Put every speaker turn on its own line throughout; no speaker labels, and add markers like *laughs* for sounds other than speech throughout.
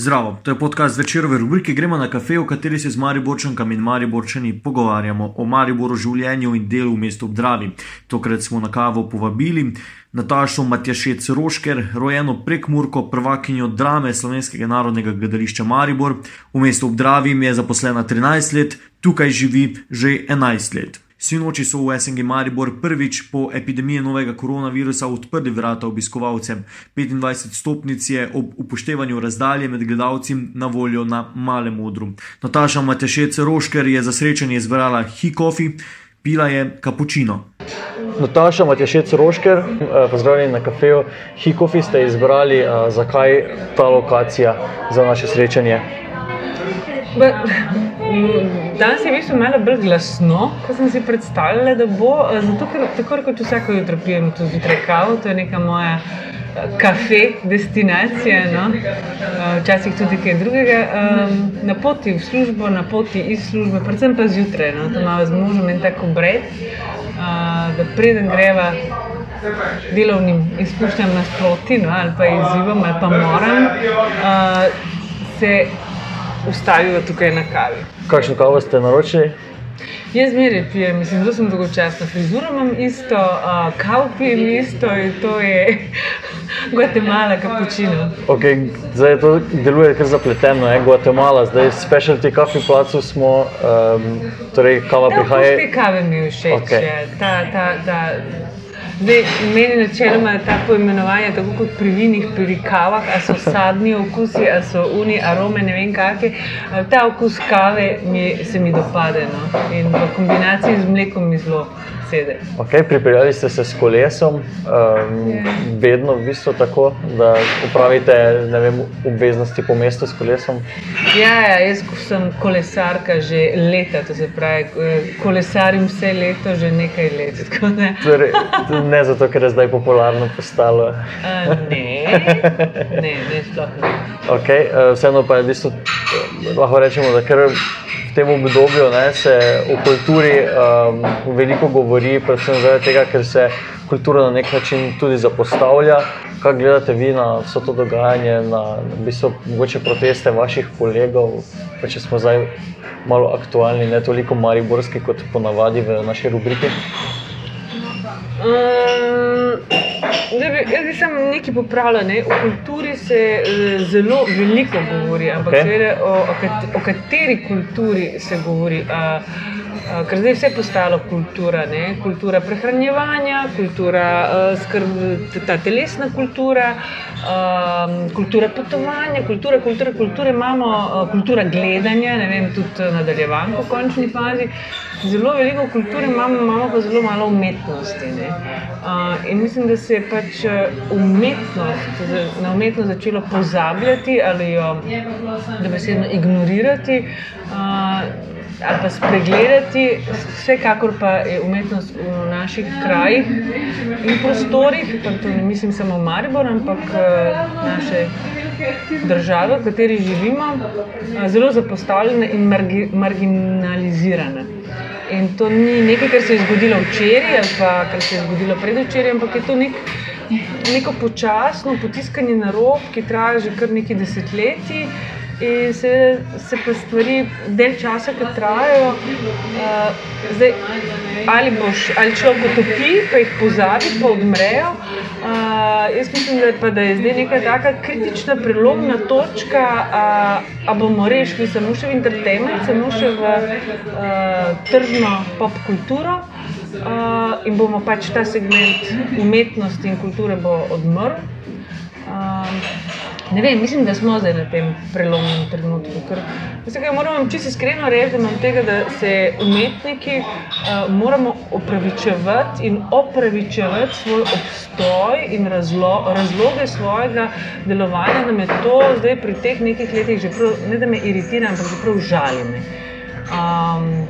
Zdravo, to je podcast večerove rubrike Gremo na kafe, v kateri se z Mariborčankami in Mariborčani pogovarjamo o Mariboru, življenju in delu v mestu Obdravi. Tokrat smo na kavo povabili Natašo Matjašec Rošker, rojeno prek Murko, prvakinjo drame Slovenskega narodnega gledališča Maribor. V mestu Obdravi je zaposlena 13 let, tukaj živi že 11 let. Sinoči so v SNG Maribor prvič po epidemiji novega koronavirusa odprli vrata obiskovalcem. 25 stopnic je ob upoštevanju razdalje med gledalci na voljo na malem odru. Nataša Matešec Rošker je za srečanje izbrala hikofi, pila je kapučino.
Nataša Matešec Rošker, eh, pozdravljeni na kafeju. Hikofi ste izbrali, eh, zakaj ta lokacija za naše srečanje?
Danes je v bistvu malo bolj glasno, kot sem si predstavljala, da bo. eh, Zato, ker tako kot vsako jutro pijem to zjutraj kavo, to je neka moja eh, kafe destinacija, no? Eh, včasih tudi kaj drugega. Um, na poti v službo, na poti iz službe, predvsem pa zjutraj, no? to imamo z možem in tako bred, uh, da preden greva. Delovnim izkušnjam nasproti, no, ali pa izzivom, ali pa moram, uh, se ustavijo tukaj na kavi.
Kakšno kavo ste naročili?
Jaz zmeraj pijem, mislim, zelo sem dolgočasna. Frizuro imam isto, uh, kav pijem isto in to je *laughs* Guatemala, kapučino.
Okay, zdaj to deluje kar zapleteno, je Guatemala, zdaj specialty coffee placu smo, um, torej kava prihaja.
te kave mi všeč. Okay. Ta, ta, ta, Zdaj, meni načeloma ta poimenovanje tako kot pri vinih, pri kavah, a so sadni okusi, a so uni arome, ne vem kakšne. Ta okus kave mi, se mi dopade no? in v kombinaciji z mlekom mi zelo sede.
Okay, pripeljali ste se s kolesom, um,
Ja.
vedno v bistvu tako, da upravite ne vem, obveznosti po mestu s kolesom.
Ja, ja, jaz sem kolesarka že leta, to se pravi, kolesarim vse leto, že nekaj let. *laughs* da,
Torej, ne zato, ker je zdaj popularno postalo.
a, Ne, ne, ne, sploh ne.
Okay, uh, vseeno pa je v bistvu, eh, lahko rečemo, da kar tem obdobju ne, se o kulturi um, veliko govori, predvsem zaradi tega, ker se kultura na nek način tudi zapostavlja. Kaj gledate vi na vse to dogajanje, na v bistvu, mogoče proteste vaših kolegov, pa če smo zdaj malo aktualni, ne toliko mariborski kot ponavadi v naši rubriki?
Um, zdaj bi, jaz bi samo nekaj popravila. Ne? O kulturi se eh, zelo veliko govori, ampak okay. o, o, kat, o kateri kulturi se govori. A, ker zdaj je vse postalo kultura, ne? kultura prehranjevanja, kultura uh, skrb, ta telesna kultura, um, kultura potovanja, kultura, kultura, kultura, imamo uh, kultura gledanja, ne vem, tudi nadaljevanko v končni fazi. Zelo veliko kulture imamo, imamo pa zelo malo umetnosti. ne. Uh, in mislim, da se je pač eh, umetnost, na umetnost začelo pozabljati ali jo dobesedno ignorirati. Uh, Ali pa spregledati, vsekakor pa je umetnost v naših krajih in prostorih, pa to ne mislim samo Maribor, ampak eh, naše države, v kateri živimo, eh, zelo zapostavljena in margi, marginalizirana. In to ni nekaj, kar se je zgodilo včeraj ali pa kar se je zgodilo predvčeraj, ampak je to nek, neko počasno potiskanje na rob, ki traja že kar nekaj desetletij. In se, se pa stvari del časa, ki trajajo, uh, zdaj, ali, boš, ali človek utopi, pa jih pozabi, pa odmrejo. Uh, jaz mislim, da, pa, da je zdaj neka taka kritična prelomna točka, uh, a bomo rešili samo še v entertainment, samo še v uh, tržno pop kulturo. Uh, in bomo pač ta segment umetnosti in kulture odmrl. Um, ne vem, mislim, da smo zdaj na tem prelomnem trenutku. Ker, veste, kaj, moram vam čisto iskreno reči, tega, da se umetniki uh, moramo opravičevati in opravičevati svoj obstoj in razlo, razloge svojega delovanja, da me to zdaj pri teh nekih letih že prav, ne da me iritira, ampak že prav žali. me. Um,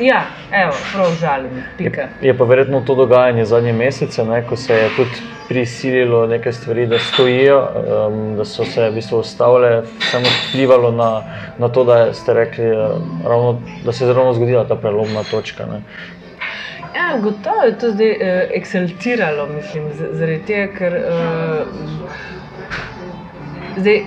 ja, evo, prav žali me, pika.
Je pa verjetno to dogajanje zadnje mesece, ne, ko se je tudi prisililo neke stvari, da stojijo, um, da so se v bistvu ustavile, samo vplivalo na, na to, da ste rekli, eh, ravno, da se je ravno zgodila ta prelomna točka. Ne.
Ja, gotovo je to zdaj uh, eksaltiralo, mislim, zaradi tega, ker uh, Zdaj,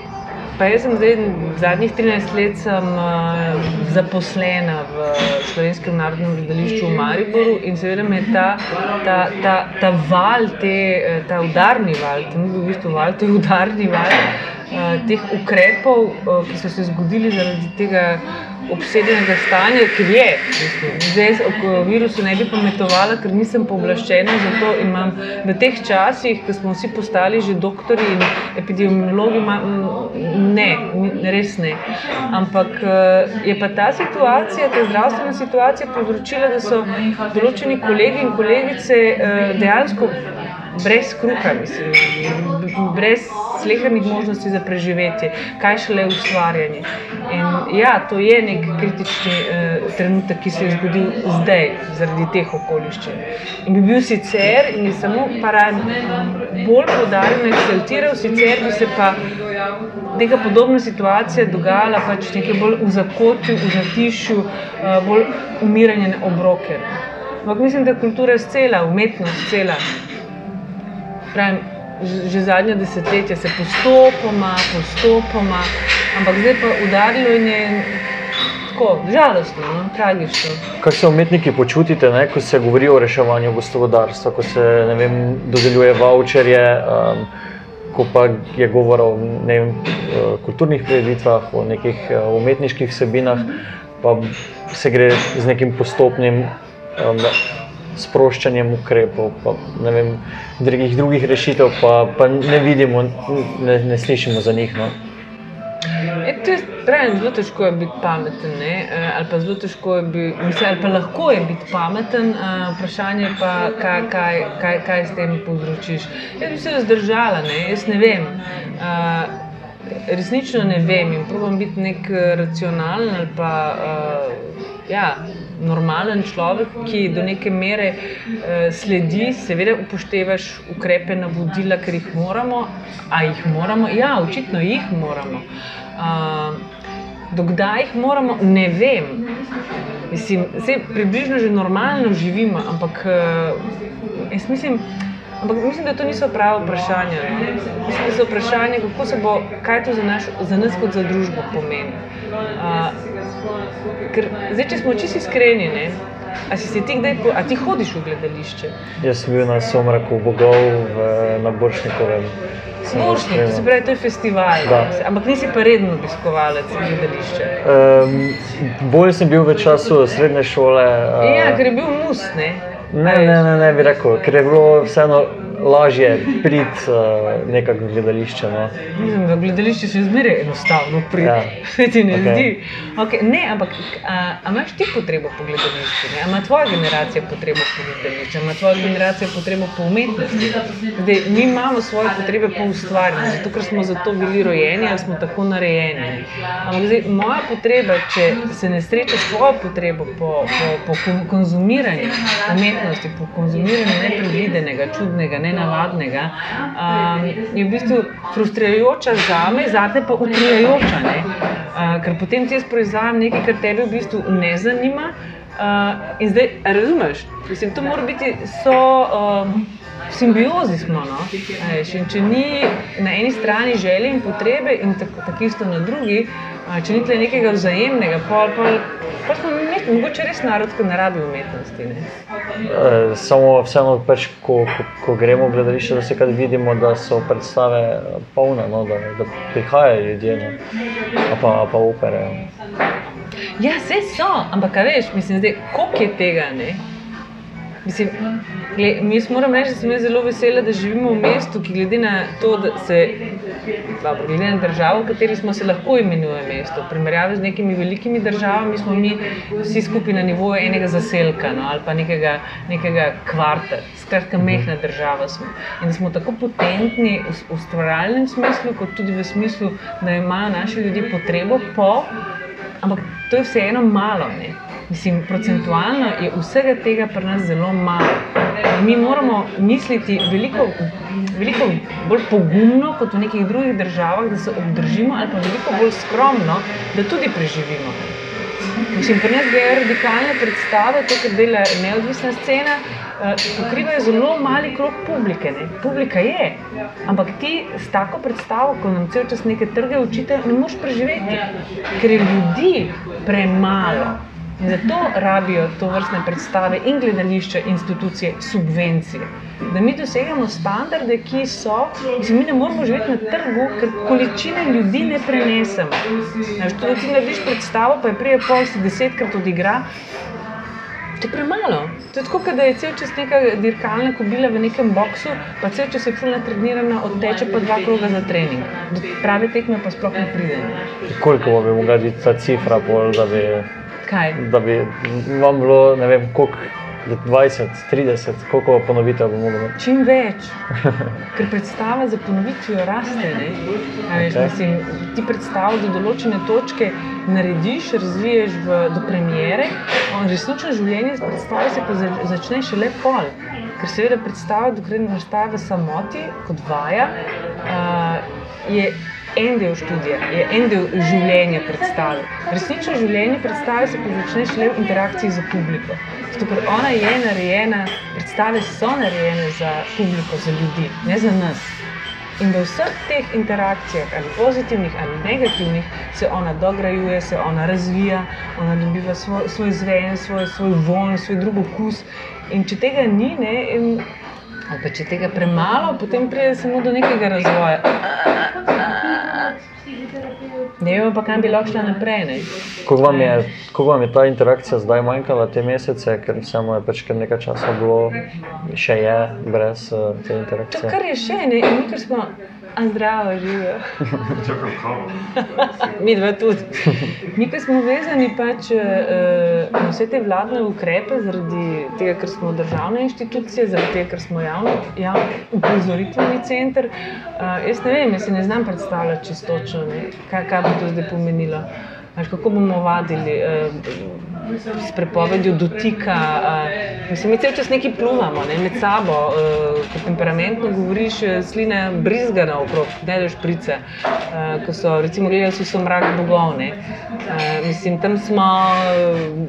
pa jaz sem zdaj zadnjih 13 let sem, uh, zaposlena v Slovenskem narodnem gledališču v Mariboru in seveda me ta, ta, ta, ta val, te, ta udarni val, to ni bil v bistvu val, to je udarni val uh, teh ukrepov, uh, ki so se zgodili zaradi tega obsedenega stanja, ki je. Zdaj o virusu ne bi pametovala, ker nisem pooblaščena za to imam v teh časih, ko smo vsi postali že doktori in epidemiologi, ne, res ne. Ampak je pa ta situacija, ta zdravstvena situacija povzročila, da so določeni kolegi in kolegice dejansko brez kruha, mislim, brez slehernih možnosti za preživetje, kaj šele ustvarjanje. In ja, to je nek kritični uh, trenutek, ki se je zgodil zdaj, zaradi teh okoliščin. In bi bil sicer, in bi samo paran, bolj podarjen, eksaltiral, sicer bi se pa neka podobna situacija dogajala pač nekaj bolj v zakotju, v zatišju, uh, bolj umiranje obroke. Ampak mislim, da kultura je cela, umetnost cela pravim, že zadnja desetletja se postopoma, postopoma, ampak zdaj pa udarilo in je tako žalostno, no? tragično.
Kaj se umetniki počutite, ne, ko se govori o reševanju gospodarstva, ko se vem, dodeljuje voucherje? Um, Ko pa je govor o vem, kulturnih prireditvah, o nekih umetniških vsebinah, pa se gre z nekim postopnim um, sproščanjem ukrepov, pa vem, drugih, drugih rešitev, pa, pa ne vidimo, ne, ne slišimo za njih. No.
E, to je pravim, zelo težko je biti pameten, ne? E, ali pa zelo težko je biti, mislim, ali pa lahko je biti pameten, uh, vprašanje pa, kaj, kaj, kaj, kaj s tem povzročiš. Jaz bi se zdržala, ne? jaz ne vem. Uh, resnično ne vem in probujem biti nek racionalen ali pa uh, ja, normalen človek, ki do neke mere uh, sledi, seveda upoštevaš ukrepe, navodila, ker jih moramo. A jih moramo? Ja, očitno jih moramo. Uh, Dokdaj jih moramo, ne vem. Mislim, vse približno že normalno živimo, ampak uh, jaz mislim, ampak mislim, da to niso prava vprašanja. Mislim, da so vprašanja, kako se bo, kaj to za, naš, za nas kot za družbo pomeni. Uh, Ker zdaj, če smo čisto iskreni, ne, a, si ti kdaj, a ti hodiš v gledališče?
Jaz sem bil na Somraku bogov v, na Boršnikovem.
Boršnik, se pravi, to je festival, ampak nisi pa redno obiskovalec gledališča.
Um, bolj sem bil v času srednje šole.
Uh, ja, ker je bil mus, ne?
Ne, ne, ne, ne bi rekel, ker je bilo vseeno lažje priti uh, nekako v gledališče. No.
Mislim, v gledališče se zmeraj enostavno priti. Ja. *laughs* Se ti ne okay. zdi? Okay. Ne, ampak a, a imaš ti potrebo po gledališču? Ne? A ima tvoja generacija potrebo po gledališču? A ima tvoja generacija potrebo po umetnosti? Zdaj, mi imamo svoje potrebe po ustvarjanju, zato ker smo za to bili rojeni ali smo tako narejeni. Ampak zdaj, moja potreba, če se ne sreča s tvojo potrebo po, po, po konzumiranju umetnosti, po konzumiranju nepredvidenega, čudnega, nenavadnega, um, je v bistvu frustrirajoča za me, zate pa utrijajoča. Uh, ker potem ti jaz proizvajam nekaj, kar tebe v bistvu ne zanima. Uh, in zdaj, razumeš, mislim, to mora biti so. Um, V simbiozi smo. No? Eš, če ni na eni strani želje in potrebe, in tako tak isto na drugi, če ni tle nekega vzajemnega, pa, pa, pa smo mi, mogoče res narod, ki ne rabi umetnosti. Ne?
E, samo vseeno, pač, ko, ko, ko gremo v gledališče, da se kaj vidimo, da so predstave polne, no? da, da prihajajo ljudje, no? a pa, pa opere.
Ja, vse so, ampak veš, mislim, koliko je tega. Ne? Mislim, gled, mi moram reči, da sem zelo vesela, da živimo v mestu, ki glede na to, da se dobro, glede na državo, v kateri smo se lahko imenuje mesto. V primerjavi z nekimi velikimi državami smo mi vsi skupaj na nivoju enega zaselka no, ali pa nekega, nekega kvarta. Skratka, mehna država smo. In da smo tako potentni v ustvarjalnem smislu, kot tudi v smislu, da imajo naši ljudje potrebo po, ampak to je vseeno malo. Ne. Mislim, procentualno je vsega tega pri nas zelo malo. Mi moramo misliti veliko, veliko bolj pogumno kot v nekih drugih državah, da se obdržimo, ali pa veliko bolj skromno, da tudi preživimo. Mislim, pri nas gre radikalne predstave, to, kar dela neodvisna scena. uh, pokrivajo zelo mali krok publike. Ne? Publika je, ampak ti s tako predstavo, ko nam cel čas nekaj trge učite, ne moreš preživeti, ker je ljudi premalo. In zato rabijo to vrstne predstave in gledališče, institucije, subvencije. Da mi dosegamo standarde, ki so, mislim, mi ne moramo živeti na trgu, ker količine ljudi ne prenesemo. Znaš, to, ti narediš predstavo, pa je prej pol si desetkrat odigra. To je premalo. To je tako, da je cel čas neka dirkalna kobila v nekem boksu, pa cel čas je fulna trenirana, odteče pa dva kroga za trening. Do prave tekme pa sploh ne pride.
Koliko bi mogla biti ta cifra, pol, da bi
Kaj?
da bi vam bilo, ne vem, koliko, 20, 30, koliko ponovitev bi moglo imeti.
Čim več, ker predstava za ponovitvijo raste. Veš,
Ok.
mislim, ti predstavo do določene točke narediš, razviješ v, do premjere, resnično življenje s predstavo se pa za, začne šele pol. Ker seveda predstava, dokler ne nastaja v samoti, kot vaja, uh, je en del študija, je en del življenja predstave. Resnično življenje predstave se pa začne šele v interakciji z publiko. Zato, ker ona je narejena, predstave so narejene za publiko, za ljudi, ne za nas. In v vseh teh interakcijah, ali pozitivnih ali negativnih, se ona dograjuje, se ona razvija, ona dobiva svoj, svoj zven, svoj, svoj von, svoj drug okus. In če tega ni, ne, in, ali pa če tega premalo, potem pride samo do nekega razvoja. Ne vemo pa, kam bi lahko šla naprej. Ne.
Koliko vam, je, vam je ta interakcija zdaj manjkala te mesece, ker vseeno je pač kar nekaj časa bilo, še je brez uh, te
To,
interakcije?
kar je še ne, in mi, ker smo a zdravo živijo. Mi dva tudi. *laughs* Mi, ki smo vezani pač, eh, na vse te vladne ukrepe, zaradi tega, ker smo državna institucija, zaradi tega, ker smo javni, javni upozoritveni center. eh, Jaz ne vem, jaz si ne znam predstavljati čistočno, ne, kaj, kaj bo to zdaj pomenilo. Kako bomo vadili eh, s prepovedjo dotika? Eh, mislim, mi cel čas nekaj pluvamo ne, med sabo, eh, ko temperamentno govoriš, eh, sline brizga naokrog, ne da šprice. Eh, ko so, recimo, gledali so, so mrak bogov. ne. Eh, mislim, tam smo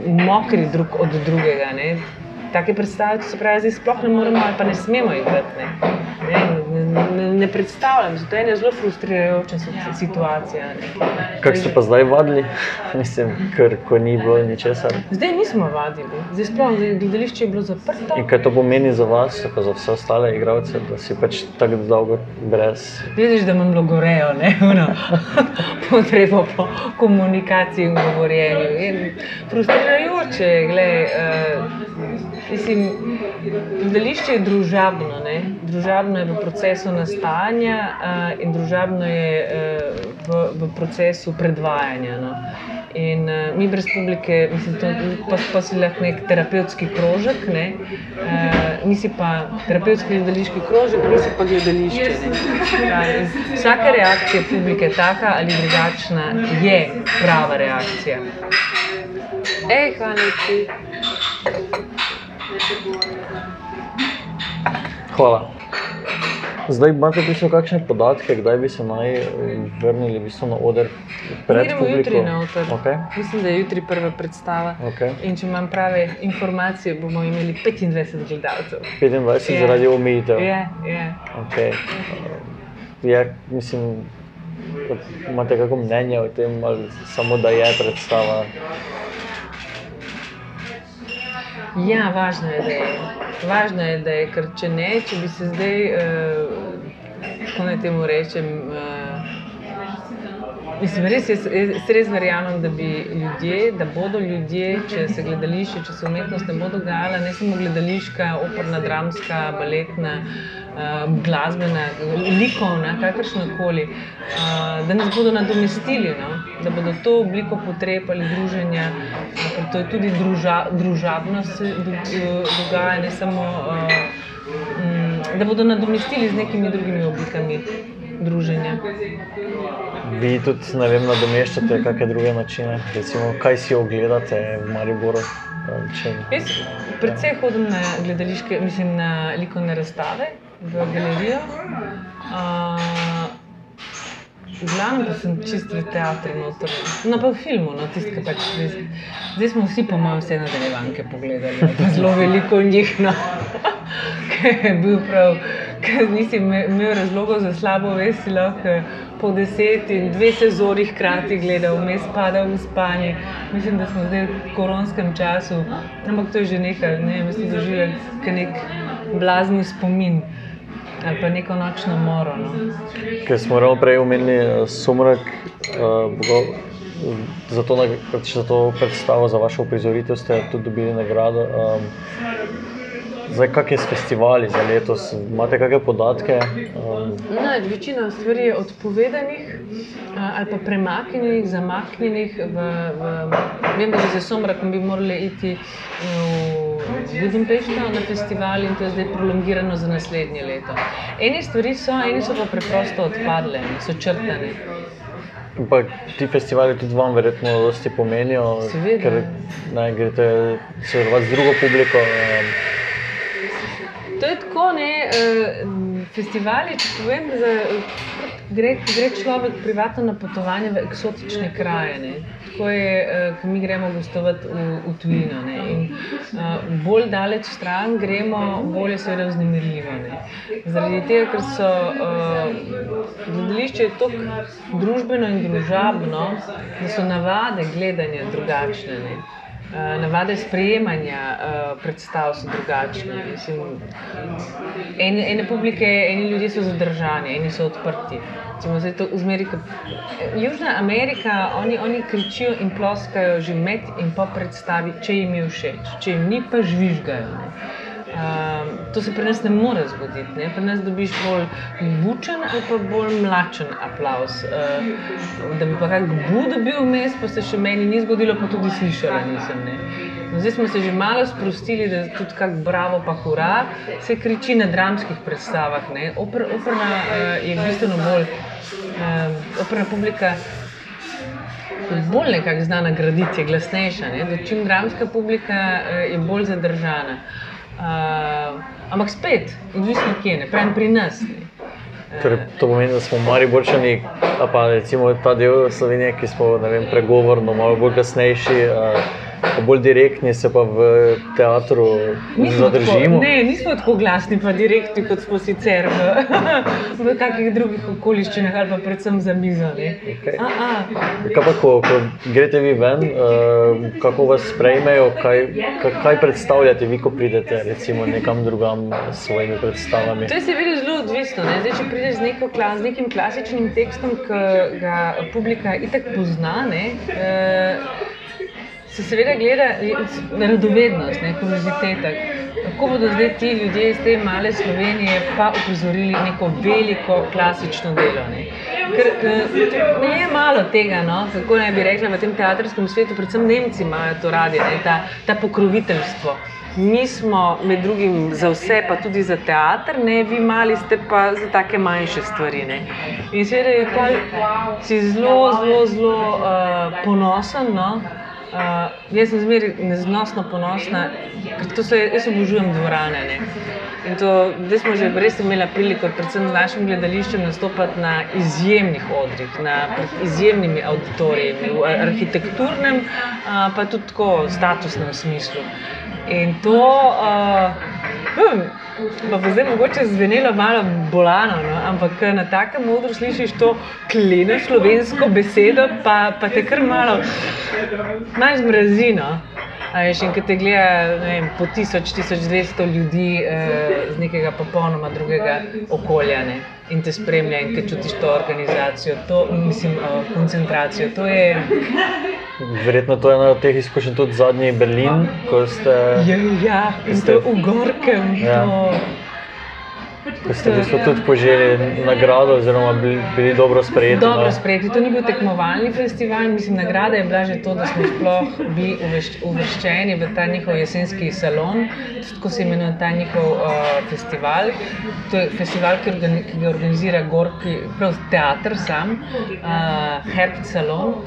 mokri drug od drugega. Ne. Take predstave, to se pravi, zdaj sploh ne moremo ali pa ne smemo igrati. Ne. Ne, ne, ne, ne predstavljam, zato je ena zelo frustrirajoča si- situacija.
Kako ste pa zdaj vadili? *laughs* Mislim, ker ko ni bilo ničesar.
Zdaj nismo vadili, zdaj sploh gledališče je bilo zaprto.
In kaj to pomeni za vas, pa za vse ostale igralce, da si pač tako dolgo brez.
Vidiš, da imam logorejo, ne Ono, *laughs* potrebo po komunikaciji in govorjenju. In frustrirajoče je, glej, uh, mislim, gledališče je družabno, ne? družabno je v procesu nastajanja uh, in družabno je uh, v, v procesu predvajanja. No? In uh, mi brez publike, mislim, to, pa, pa si lahko nek terapevtski krožek, ne? uh, nisi pa terapevtski gledališki krožek, nisi pa gledališče. Ja, vsaka reakcija publike, taka ali drugačna, je prava reakcija. Ej, Haneki.
Hvala. Zdaj imate v bistvu kakšne podatke, kdaj bi se naj eh, vrnili v bistvu na oder pred
Gremo
publiko?
jutri na otor.
Okay.
Mislim, da je jutri prva predstava.
Okay.
In če imam prave informacije, bomo imeli 25 gledalcev.
25
Je.
zaradi omejitev.
Je, je.
Okay. Je, mislim, da imate kako mnenje o tem, ali samo da je predstava?
Ja, važno je, da je. Važno je, da je, ker če ne, če bi se zdaj, uh, kako naj temu rečem, uh, Mislim, res, jaz, jaz res verjamem, da bi ljudje, da bodo ljudje, če se gledališče, če se umetnost ne bo dogajala, ne samo gledališka, operna, dramska, baletna, uh, glasbena, likovna, kakršna koli, uh, da nas bodo nadomestili, no? da bodo to obliko potreb ali druženja, uh, ker to je tudi druža, družabnost do, uh, dogaja, ne samo, uh, um, da bodo nadomestili z nekimi drugimi oblikami druženja.
Vi tudi ne vem, nadomeščate kakšne druge načine, recimo kaj si ogledate v Mariboru? Če...
Jaz predvsej hodim na gledališke, mislim na likovne razstave, v galerijo. Uh, v glavnem pa sem čist v teatru, noter. no pa v filmu, no, tisti, ki pač zdaj, zdaj smo vsi, po mojem, vse nadaljevanke pogledali, ali pa zelo veliko njih. No. *laughs* je bil prav, ker nisi imel razlogov za slabo vest, lahko po deset in dve sezoni hkrati gledal, vmes padal v spanje. Mislim, da smo zdaj v koronskem času, ampak to je že nekaj, ne, mislim, doživeli nek blazni spomin. Ali pa neko nočno moro. No.
Ker smo ravno prej omenili uh, sumrak, uh, zato na, za to predstavo, za vašo uprizoritev ste tudi dobili nagrado. Um, Zdaj, kak je s festivali za letos? Imate kakšne podatke? Um.
No, večina stvari je odpovedanih ali pa premaknjenih, zamaknjenih. V, v, vem, da za Somrak bi morali iti v Budimpešto na festival in to je zdaj prolongirano za naslednje leto. Eni stvari so, eni so pa preprosto odpadle, so črtane.
Pa ti festivali tudi vam verjetno dosti pomenijo,
Seveda.
ker ne, greste se z drugo publiko. Um.
To je tako, ne, uh, festivali, če povem, da gre, gre človek privatno na potovanje v eksotične kraje. Ne. Tako je, uh, ko mi gremo gostovati v, v tujino. Ne. In uh, bolj daleč stran gremo, bolj je seveda vznemirljivo. Ne. Zaradi tega, ker so uh, gledališče tako družbeno in družabno, da so navade gledanja drugačne. Ne. Eh, navade sprejemanja uh, predstav so drugačne. Mislim, ene, ene publike, eni ljudje so zadržani, eni so odprti. Recimo, zmeri, Južna Amerika, oni, oni kričijo in ploskajo že med in po predstavi, če jim je všeč, če jim ni, pa žvižgajo. Ne. Um, to se pri nas ne more zgoditi. Ne? Pri nas dobiš bolj bučen ali pa bolj mlačen aplaus. Uh, da bi pa kaj budu dobil vmes, pa se še meni ni zgodilo, pa tudi slišala nisem. Ne? No, zdaj smo se že malo sprostili, da tudi kako bravo, pa hura, se kriči na dramskih predstavah. Oper, operna uh, je bistveno bolj, uh, operna publika. Bolj nekako znana graditi, je glasnejša. Čim dramska publika je bolj zadržana. Uh, ampak spet, odvisno kje, ne pravim pri nas.
Torej, to pomeni, da smo mali borčani, pa recimo ta del Slovenije, ki smo vem, pregovorno, malo bolj kasnejši. Uh, bolj direktni, se pa v teatru zadržimo.
Tako, ne, nismo tako glasni, pa direktni, kot smo sicer v, *laughs* v kakih drugih okoliščinah, ali pa predvsem za mizo.
Okay. Kaj pa, ko, ko greste vi ven, uh, kako vas sprejmejo, kaj, kaj predstavljate vi, ko pridete recimo, nekam drugam s svojimi predstavami?
To je seveda zelo odvisno. Zdaj, če prideš z, neko, z nekim klasičnim tekstom, ki ga publika itak pozna. Ne, uh, se seveda gleda radovednost, ne kurioziteta. Kako bodo zdaj ti ljudje iz te male Slovenije pa uprizorili neko veliko klasično delo? Ne? Ker ne je malo tega, no? kako naj bi rekla v tem teatrskem svetu, predvsem Nemci imajo to radi, ta, ta pokroviteljstvo. Mi smo med drugim za vse, pa tudi za teater, ne vi mali ste pa za take manjše stvari. Ne? In seveda je ta si zelo, zelo, zelo uh, ponosen. No? Uh, jaz sem zmeraj neznosno ponosna, ker se, jaz obožujem dvorane. Ne. In to, zdaj smo že res imeli priliko, predvsem z našim gledališčem, nastopati na izjemnih odrih, na izjemnimi auditoriji, v arhitekturnem, uh, pa tudi tako statusnem smislu. In to. Uh, hm, Pa bo zdaj mogoče zvenelo malo bolano, no? ampak na takem modru slišiš to kleno slovensko besedo, pa, pa te kar malo, malo zmrazino. Veš, in ki te gleda vem, po 1000-1200 ljudi eh, z nekega popolnoma drugega okolja ne? in te spremlja, in ki čutiš to organizacijo, to mislim, eh, koncentracijo. To je...
Verjetno to je ena od teh izkušenj, tudi zadnji Berlin, ko ste.
Ja, ja in ste... to v Gorkem. Ja. To...
Ko ste v bistvu tudi poželi nagrado, oziroma bili, bili dobro sprejeti.
Dobro no? sprejeti. To ni bil tekmovalni festival, mislim, nagrada je bila že to, da smo sploh bili uvrščeni v ta njihov jesenski salon, tako se imenuje ta njihov uh, festival. To je festival, ki, organi ki ga organizira Gorki, prav teater sam, uh, Herbst Salon.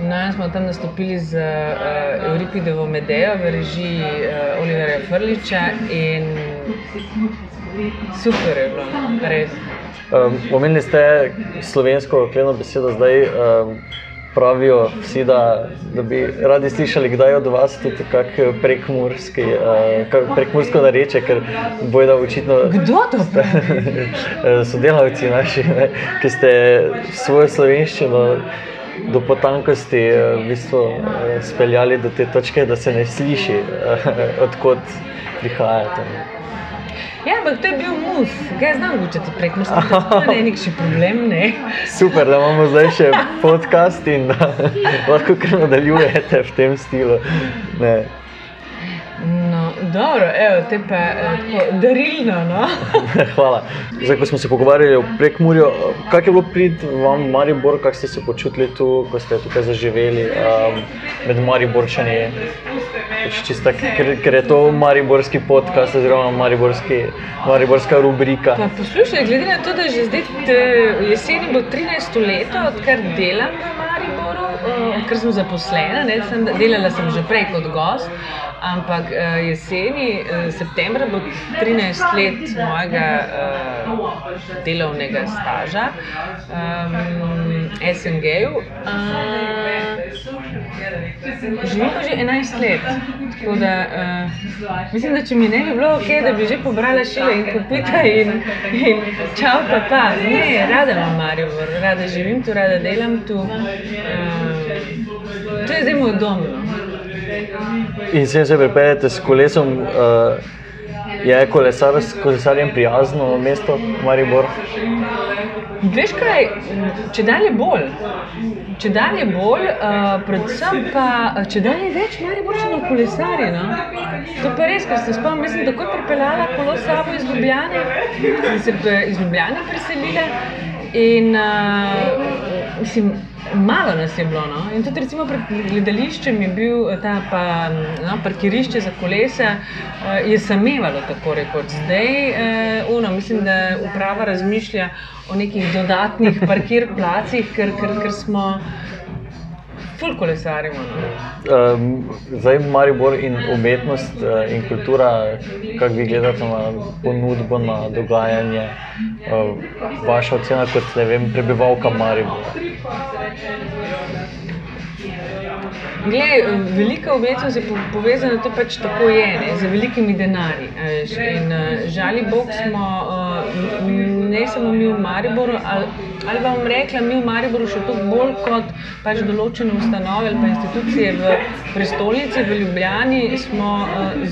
No, smo tam nastopili z uh, Euripidovo Medejo v režiji uh, Oliverja Frliča in Super je bilo, res.
Um, omenili ste slovensko kleno besedo zdaj. Um, pravijo vsi, da, da bi radi slišali, kdaj od vas tudi kak prekmurski, uh, prekmursko nareče, ker bojda očitno.
Kdo to? *laughs*
Sodelavci naši, ne, ki ste svojo slovenščino do potankosti v bistvu, speljali do te točke, da se ne sliši, odkot prihajate.
Ja, ampak to je bil mus, kaj znam učiti prek musa. To je nek še problem, ne?
Super, da imamo zdaj še podcast in da *laughs* lahko kar nadaljujete v tem stilu. Ne.
Dobro, evo, te pa tako darilno, no? *laughs*
Hvala. Zdaj, ko smo se pogovarjali o prekmurju, kak je bilo prid vam v Maribor, kak ste se počutili tu, ko ste tukaj zaživeli um, med Mariborčani? Čista, ker, ker je to mariborski podcast, oziroma mariborski, mariborska rubrika.
Pa poslušaj, glede na to, da že zdaj te, jeseni bo 13 let, odkar delam v Odkar sem zaposlena, ne, sem, delala sem že prej kot gost, ampak jeseni, septembra bo 13 let mojega uh, delovnega staža um, SNG-ju. Uh, živim pa že 11 let. Da, uh, mislim, da če mi ne bi bilo ok, da bi že pobrala šile in kupita in, in čau, pa pa. Ne, rada imam Maribor, rada živim tu, rada delam tu. Uh, to je zdaj moj dom. No.
In sem se pripeljete s kolesom, uh, je kolesar, kolesarjem prijazno mesto Maribor?
Veš kaj, če dalje bolj. Če dalje bolj, uh, predvsem pa če dalje več Mariborčanov kolesarje. No? To pa res, ker se spomnim, jaz sem tako pripeljala kolo s sabo iz Ljubljane, sem se iz Ljubljane preselila in uh, mislim, malo nas je bilo. No? In tudi recimo pred gledališčem je bil ta pa, no, parkirišče za kolesa, uh, je samevalo tako rekoč. Zdaj, uh, uno, mislim, da uprava razmišlja o nekih dodatnih parkirplacih, ker, ker, ker smo. Ful kolesarimo. No?
Um, zdaj, Maribor in umetnost uh, in kultura, kako vi gledate na ponudbo, na dogajanje, uh, vaša ocena kot vem, prebivalka Maribora?
Glej, velika umetnost je povezana, to pač tako je, ne, z velikimi denarji. In žali Bog smo, ne samo mi v Mariboru, ali, ali vam rekla, mi v Mariboru še toliko bolj kot pač določene ustanove ali pa institucije v prestolnici, v Ljubljani, smo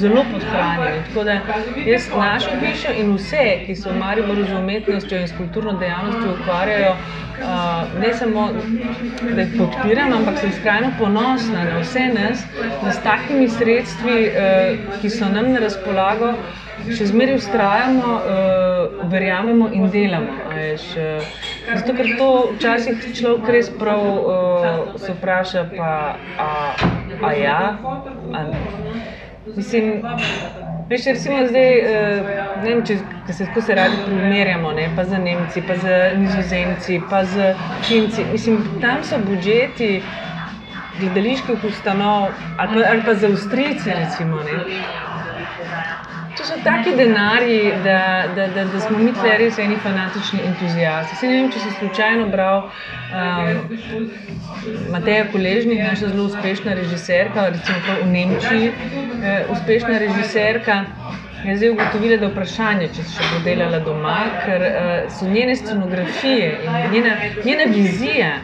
zelo podhranjeni. Tako da jaz našo hišo in vse, ki se v Mariboru z umetnostjo in s kulturno dejavnostjo ukvarjajo, Uh, ne samo, da jih podpiram, ampak sem skrajno ponosna na vse nas, da s takimi sredstvi, uh, ki so nam na razpolago, še zmeraj ustrajamo, uh, verjamemo in delamo. Veš, uh, zato, ker to včasih človek res prav uh, se vpraša, pa a, a ja. A, mislim, Veš, recimo zdaj, ne vem, če se tako se radi primerjamo, ne, pa za Nemci, pa za Nizozemci, pa za Finci. Mislim, tam so budžeti gledaliških ustanov ali pa, ali pa za Avstrijce, recimo. Ne. To so taki denarji, da, da, da, da smo mi tukaj res eni fanatični entuzijasti. Se ne vem, če si slučajno bral um, Mateja Koležnik, naša zelo uspešna režiserka, recimo v Nemčiji, uh, uspešna režiserka. Je zdaj ugotovila, da je vprašanje, če se bo delala doma, ker uh, so njene scenografije in njena, njena vizija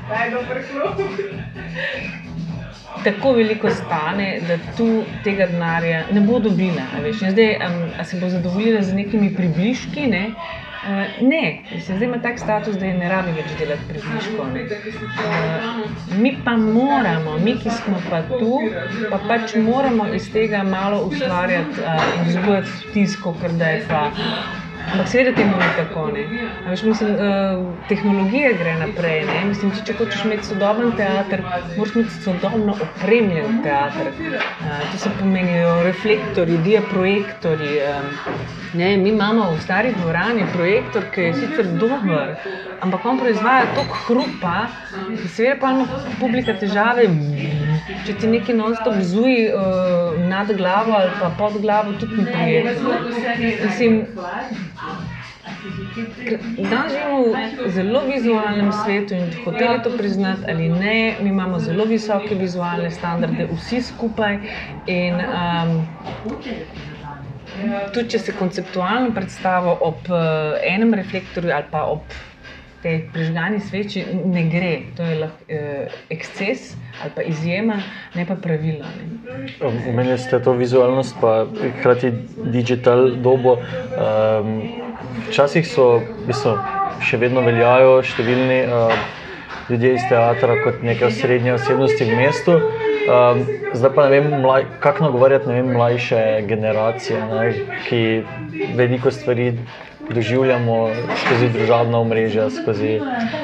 tako veliko stane, da tu tega denarja ne bo dobila. Zdaj, um, se bo zadovoljila z nekimi približki? Ne? Uh, ne, Mislim, zdaj ima tak status, da je ne rabi več delati približkov. Uh, mi pa moramo, mi, ki smo pa tu, pa pač moramo iz tega malo ustvarjati uh, in vzbujati vtis, ker da je pa. Ampak seveda temu ni tako. Veš, mislim, uh, tehnologija gre naprej. Mislim, če, če hočeš imeti sodoben teater, moraš imeti sodobno opremljen teater. Uh, to se pomenijo reflektori, diaprojektori. Uh, ne, mi imamo v stari dvorani projektor, ki je sicer dober, ampak on proizvaja toliko hrupa, da se vidi, pa ima publika težave. Če ti nekaj non-stop zuji uh, nad glavo ali pa pod glavo, tudi ni prijetno. Mislim, Danes živimo v zelo vizualnem svetu in hoteli to priznati ali ne, mi imamo zelo visoke vizualne standarde, vsi skupaj. In, um, tudi če se konceptualno predstavo ob uh, enem reflektorju ali pa ob tej prižgani sveči, ne gre. To je lahko uh, eksces ali pa izjema, ne pa pravilo.
Omenili ste to vizualnost, pa hkrati digital dobo. Um, včasih so, mislim, še vedno veljajo številni uh, ljudje iz teatra kot neke srednje osebnosti v mestu. Um, zdaj pa ne vem, kako nagovarjati vem, mlajše generacije, ne, ki veliko stvari doživljamo skozi družabna omrežja. Skozi,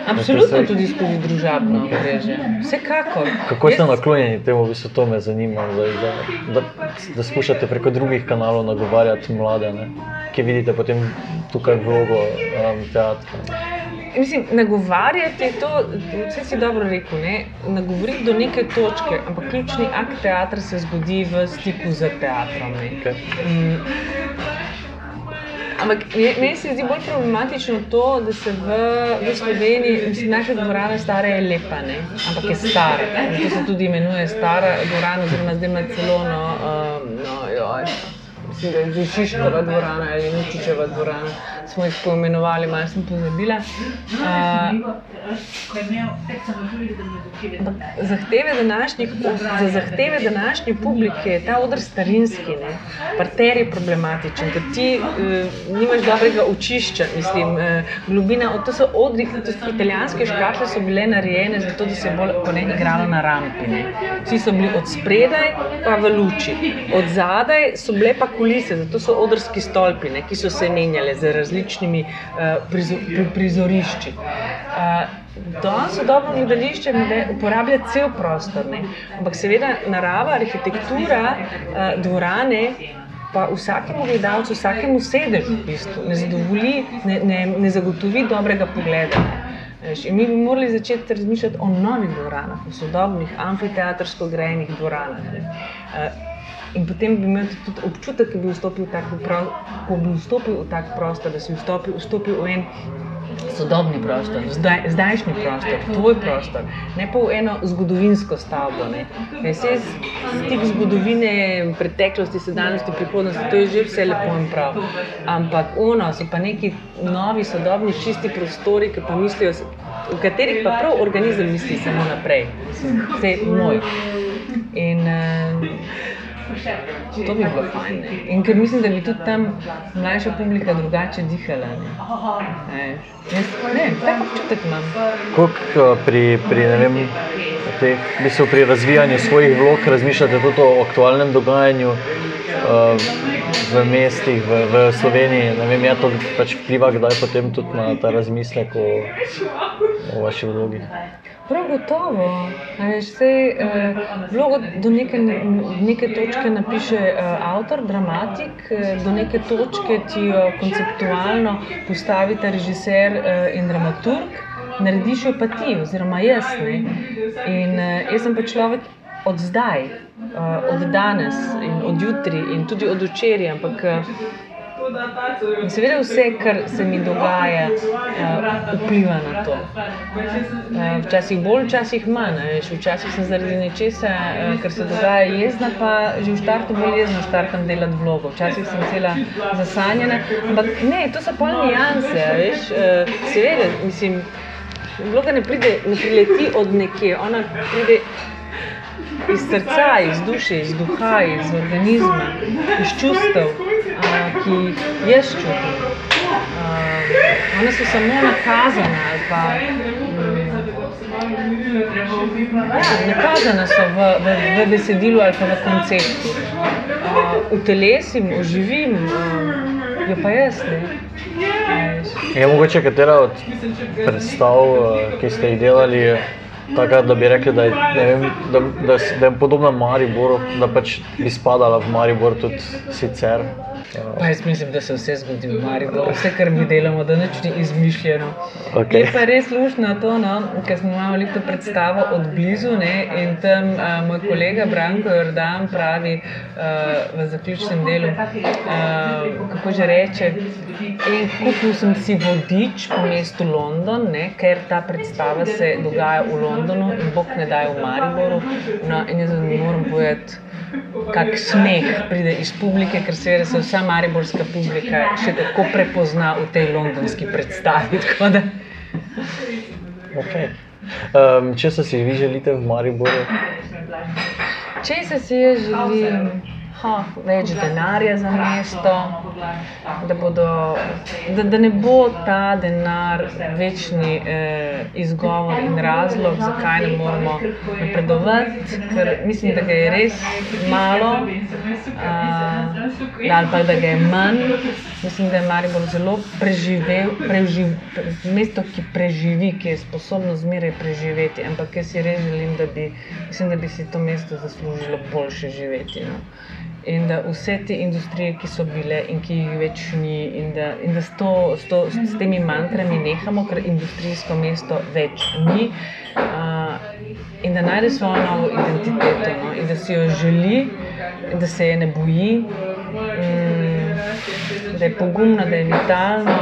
Absolutno ne, tudi skozi družabna omrežja. Vsekakor.
Kako ste naklonjeni temu, bi se to me zanimalo, da, da, da, da skušate preko drugih kanalov nagovarjati mlade, ne, ki vidite potem tukaj vlogo um, teatra.
Mislim, nagovarjati to, vse si dobro rekel, ne? nagovoriti do neke točke, ampak ključni akt teatra se zgodi v stiku z teatrom. Okay. Mm. Ampak meni se zdi bolj problematično to, da se v, v Sloveniji, naša dvorana stara je lepa, ne? ampak je stara. To se tudi imenuje stara dvorana, oziroma zdaj ima celo no, um, no, joj, mislim, da je že Šiškova dvorana ali Nučičeva dvorana smo jih poimenovali, malo sem pozabila. Uh, zahteve današnjih, za zahteve današnje publike je ta odr starinski, ne? parter je problematičen, ker ti uh, nimaš dobrega učišča, mislim, uh, globina, to so odri, to so italijanske škatle so bile narejene zato, da se je bolj ne, igralo na rampi. Ne? Vsi so bili od spredaj pa v luči, od zadaj so bile pa kulise, zato so odrski stolpi, ne, ki so se menjali za različne različnimi uh, prizorišči. Uh, je dobro gledališče, da uporablja cel prostor, ne? ampak seveda narava, arhitektura uh, dvorane. Pa vsakemu gledalcu, vsakemu sedežu, v bistvu, ne, ne, ne, ne zagotovi dobrega pogleda. Mi bi morali začeti razmišljati o novih dvoranah, o sodobnih, amfiteatrsko grejenih dvoranah. In potem bi imel tudi občutek, da bi vstopil v tak, ko bi vstopil v tak prostor, da si vstopil, vstopil v en sodobni prostor, zdaj, zdajšnji prostor, tvoj prostor, ne pa v eno zgodovinsko stavbo. Vse stik zgodovine, preteklosti, sedanjosti, prihodnosti, to je že vse lepo in prav. Ampak ono so pa neki novi, sodobni, čisti prostori, ki pa mislijo, v katerih pa prav organizem misli samo naprej, vse moj. In, uh, To bi bilo fajn. Ne? In ker mislim, da bi tudi tam mlajša publika drugače dihala. Ne, ne tako občutek imam.
Kako eh, pri, pri, vem, teh, mislim, pri razvijanju svojih vlog razmišljate tudi o aktualnem dogajanju? Uh, v mestih, v, v Sloveniji, ne vem, je to pač vpliva, kdaj potem tudi na ta razmislek o, o vaši vlogi.
Prav gotovo. Vse, eh, vlogo do neke, neke točke napiše eh, avtor, dramatik, eh, do neke točke ti jo konceptualno postavi ta režiser eh, in dramaturg, narediš jo pa ti, oziroma jaz. Ne? In eh, jaz sem pa človek od zdaj, eh, od danes in od jutri in tudi od včeraj. Ampak eh, In seveda vse, kar se mi dogaja, uh, vpliva na to. Uh, včasih bolj, včasih manj. Včasih sem zaradi nečesa, uh, kar se dogaja, jezna, pa že v startu bolj jezna, štartam delati vlogo. Včasih sem cela zasanjena. Ampak ne, to so pa nijanse. Uh, seveda, mislim, vloga ne, pride, ne prileti od nekje, ona pride iz srca, iz duše, iz duha, iz organizma, iz čustev, ki jih jaz čutim. One so samo nakazane ali pa. Ja, nakazane so v, v, v besedilu ali pa v konceptu. V telesim, oživim, jo pa jaz ne.
Je mogoče katera od predstav, ki ste jih delali, Tako da bi rekli, da je, vem, da, da, da je podobna Mariboru, da pač bi spadala v Maribor tudi sicer.
Pa jaz mislim, da se vse zgodi v Mariboru, vse, kar mi delamo, da nič ni izmišljeno.
Okay.
Je pa res lušno to, no, ker smo imeli to predstavo od blizu ne, in tam uh, moj kolega Branko Jordan pravi uh, v zaključnem delu, uh, kako že reče, in kupil sem si vodič po mestu London, ne, ker ta predstava se dogaja v Londonu in Bog ne daje v Mariboru. No, in jaz ne morem povedati, kak smeh pride iz publike, ker seveda se vsa mariborska publika še tako prepozna v tej londonski predstavi. da-
Okay. Um, če se si vi želite v Mariboru,
Če se si jaz želim več denarja za mesto, da, bodo, da, da ne bo ta denar večni eh, izgovor in razlog, zakaj ne moramo napredovati, ker mislim, da ga je res malo, uh, ali pa da ga je manj. Mislim, da je Maribor zelo preživel, preživ, mesto, ki preživi, ki je sposobno zmeraj preživeti. Ampak jaz si res želim, da bi, mislim, da bi si to mesto zaslužilo boljše živeti. No. In da vse te industrije, ki so bile in ki jih več ni, in da, in da s, to, s, to, s temi mantrami nehamo, ker industrijsko mesto več ni. Uh, in da najde svojo novo identiteto, no? in da si jo želi, da se je ne boji, mm, da je pogumna, da je vitalna.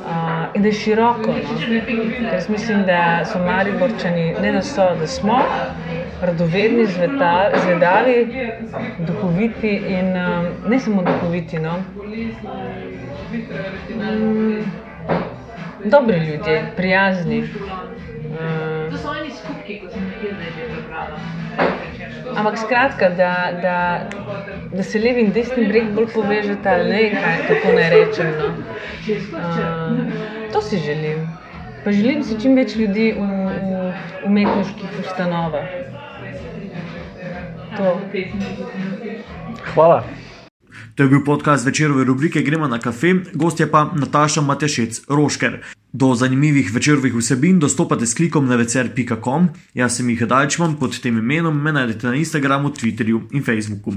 Uh, in da je široko. No? Jaz mislim, da so Mariborčani, ne da so, da smo radovedni, zveta- zvedavi, duhoviti in um, ne samo duhoviti. No? Mm, dobri ljudje, prijazni. Uh,
To so oni skupki, ko sem zdaj že prebrala.
Ampak skratka, da, da, da se levi in desni breg bolj povežeta, ne kaj, kako naj rečem. No. Uh, to si želim. Pa želim si čim več ljudi v, v umetniških ustanovah. To.
hvala.
To je bil podcast večerove rubrike Gremo na kafe, gost je pa Nataša Matešec Rošker. Do zanimivih večerovih vsebin dostopate s klikom na vecer.com. Jaz sem jih Dajčman pod tem imenom, me najdete na Instagramu, Twitterju in Facebooku.